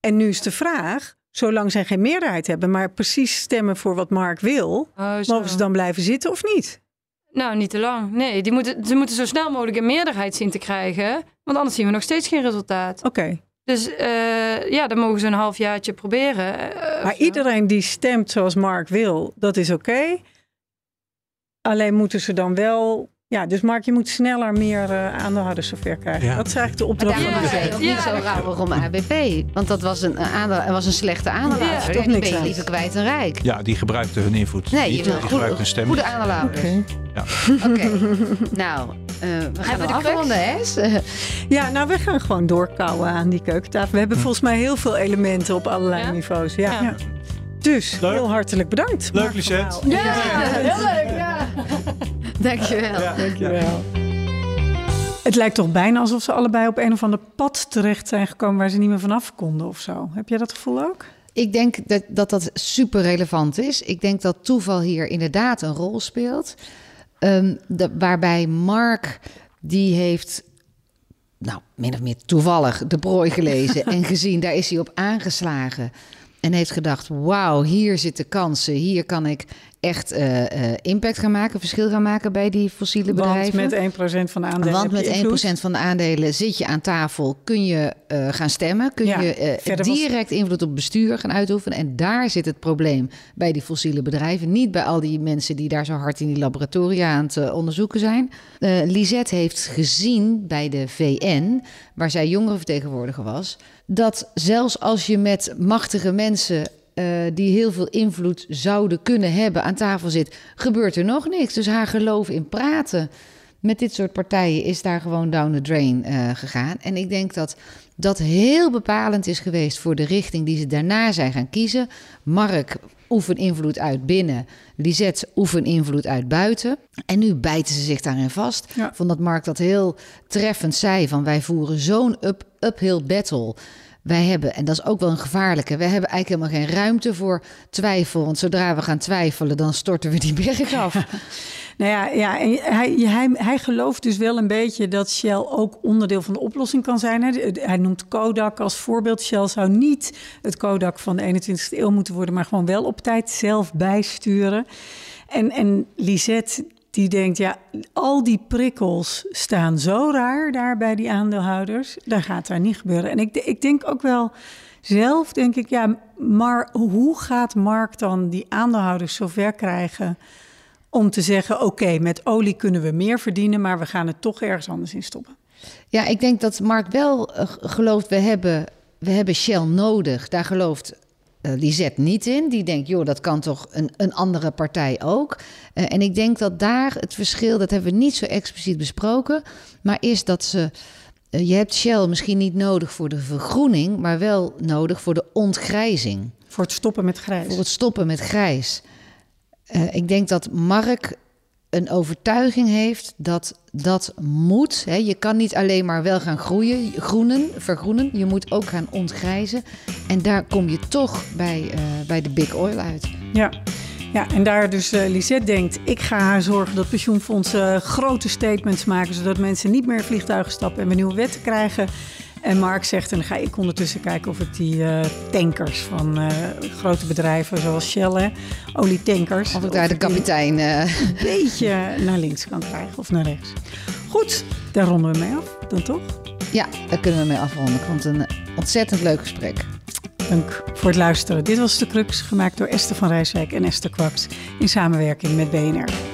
En nu is de vraag, zolang zij geen meerderheid hebben, maar precies stemmen voor wat Mark wil, Oh, mogen ze dan blijven zitten of niet? Nou, niet te lang. Nee, die moeten, ze moeten zo snel mogelijk een meerderheid zien te krijgen. Want anders zien we nog steeds geen resultaat. Oké, Dus eh, ja, dan mogen ze een halfjaartje proberen. eh, maar iedereen die stemt zoals Mark wil, dat is oké. Alleen moeten ze dan wel, ja, dus Mark, je moet sneller meer eh, aandeelhouders zover krijgen. Ja. Dat is eigenlijk de opdracht van de Ja. niet zo rauwig om ABP. Want dat was een, eh, aandeel, was een slechte aandeelhouder. Ja, toch die niks ben je aan. liever kwijt dan rijk. Ja, die gebruikten hun invloed. Nee, niet, je wil die gebruikten hun stem. goede aandeelhouders. Oké. Oké, nou, eh, we gaan we afronden, hè? Ja, nou, we gaan gewoon doorkouwen aan die keukentafel. We hebben volgens mij heel veel elementen op allerlei Ja? niveaus. Ja. Ja. Ja. Dus, Leuk. heel hartelijk bedankt. Leuk, Lisette. Ja, heel leuk. Ja. Dankjewel. Dankjewel. Het lijkt toch bijna alsof ze allebei op een of ander pad terecht zijn gekomen waar ze niet meer vanaf konden of zo. Heb jij dat gevoel ook? Ik denk dat, dat dat super relevant is. Ik denk dat toeval hier inderdaad een rol speelt. Ehm, de, waarbij Mark, die heeft, nou, min of meer toevallig de prooi gelezen en gezien, daar is hij op aangeslagen. En heeft gedacht, wauw, hier zitten kansen. Hier kan ik echt eh, eh, impact gaan maken, verschil gaan maken bij die fossiele Want bedrijven. met 1% van de aandelen Want met 1% invloed. van de aandelen zit je aan tafel, kun je eh, gaan stemmen, kun Ja, je was- direct invloed op bestuur gaan uitoefenen. En daar zit het probleem bij die fossiele bedrijven. Niet bij al die mensen die daar zo hard in die laboratoria aan het onderzoeken zijn. Lisette heeft gezien bij de VN, waar zij jongerenvertegenwoordiger was, dat zelfs als je met machtige mensen eh, die heel veel invloed zouden kunnen hebben aan tafel zit, gebeurt er nog niks. Dus haar geloof in praten met dit soort partijen is daar gewoon down the drain eh, gegaan. En ik denk dat dat heel bepalend is geweest voor de richting die ze daarna zijn gaan kiezen. Mark oefen invloed uit binnen, Lisette oefen invloed uit buiten. En nu bijten ze zich daarin vast. Ja. Vond dat Mark dat heel treffend zei van wij voeren zo'n up, uphill battle. Wij hebben, en dat is ook wel een gevaarlijke, wij hebben eigenlijk helemaal geen ruimte voor twijfel. Want zodra we gaan twijfelen, dan storten we die berg af. Nou ja, ja en hij, hij, hij gelooft dus wel een beetje dat Shell ook onderdeel van de oplossing kan zijn. De- Hij noemt Kodak als voorbeeld. Shell zou niet het Kodak van de 21ste eeuw moeten worden, maar gewoon wel op tijd zelf bijsturen. En, en Lisette, die denkt, ja, al die prikkels staan zo raar daar bij die aandeelhouders. Dat gaat daar niet gebeuren. En ik, ik denk ook wel zelf, denk ik, ja, maar hoe gaat Mark dan die aandeelhouders zover krijgen om te zeggen: oké, met olie kunnen we meer verdienen, maar we gaan het toch ergens anders in stoppen. Ja, ik denk dat Mark wel eh, gelooft, we hebben, we hebben Shell nodig. Daar gelooft eh, Lisette niet in. Die denkt, joh, dat kan toch een, een andere partij ook. Eh, en ik denk dat daar het verschil, dat hebben we niet zo expliciet besproken, maar is dat ze... eh, je hebt Shell misschien niet nodig voor de vergroening, maar wel nodig voor de ontgrijzing. Voor het stoppen met grijs. Voor het stoppen met grijs. Ik denk dat Mark een overtuiging heeft dat dat moet. Hè. Je kan niet alleen maar wel gaan groeien, groenen, vergroenen. Je moet ook gaan ontgrijzen. En daar kom je toch bij, eh, bij de big oil uit. Ja. Ja, en daar dus eh Lisette denkt, ik ga haar zorgen dat pensioenfondsen grote statements maken, zodat mensen niet meer vliegtuigen stappen en we nieuwe wetten krijgen. En Mark zegt, en dan ga ik ondertussen kijken of ik die uh, tankers van uh, grote bedrijven zoals Shell, olietankers. Of ik daar de kapitein uh... een beetje naar links kan krijgen of naar rechts. Goed, daar ronden we mee af, dan toch? Ja, daar kunnen we mee afronden. Ik vond het een ontzettend leuk gesprek. Dank voor het luisteren. Dit was De Crux, gemaakt door Esther van Rijswijk en Esther Kwaks in samenwerking met BNR.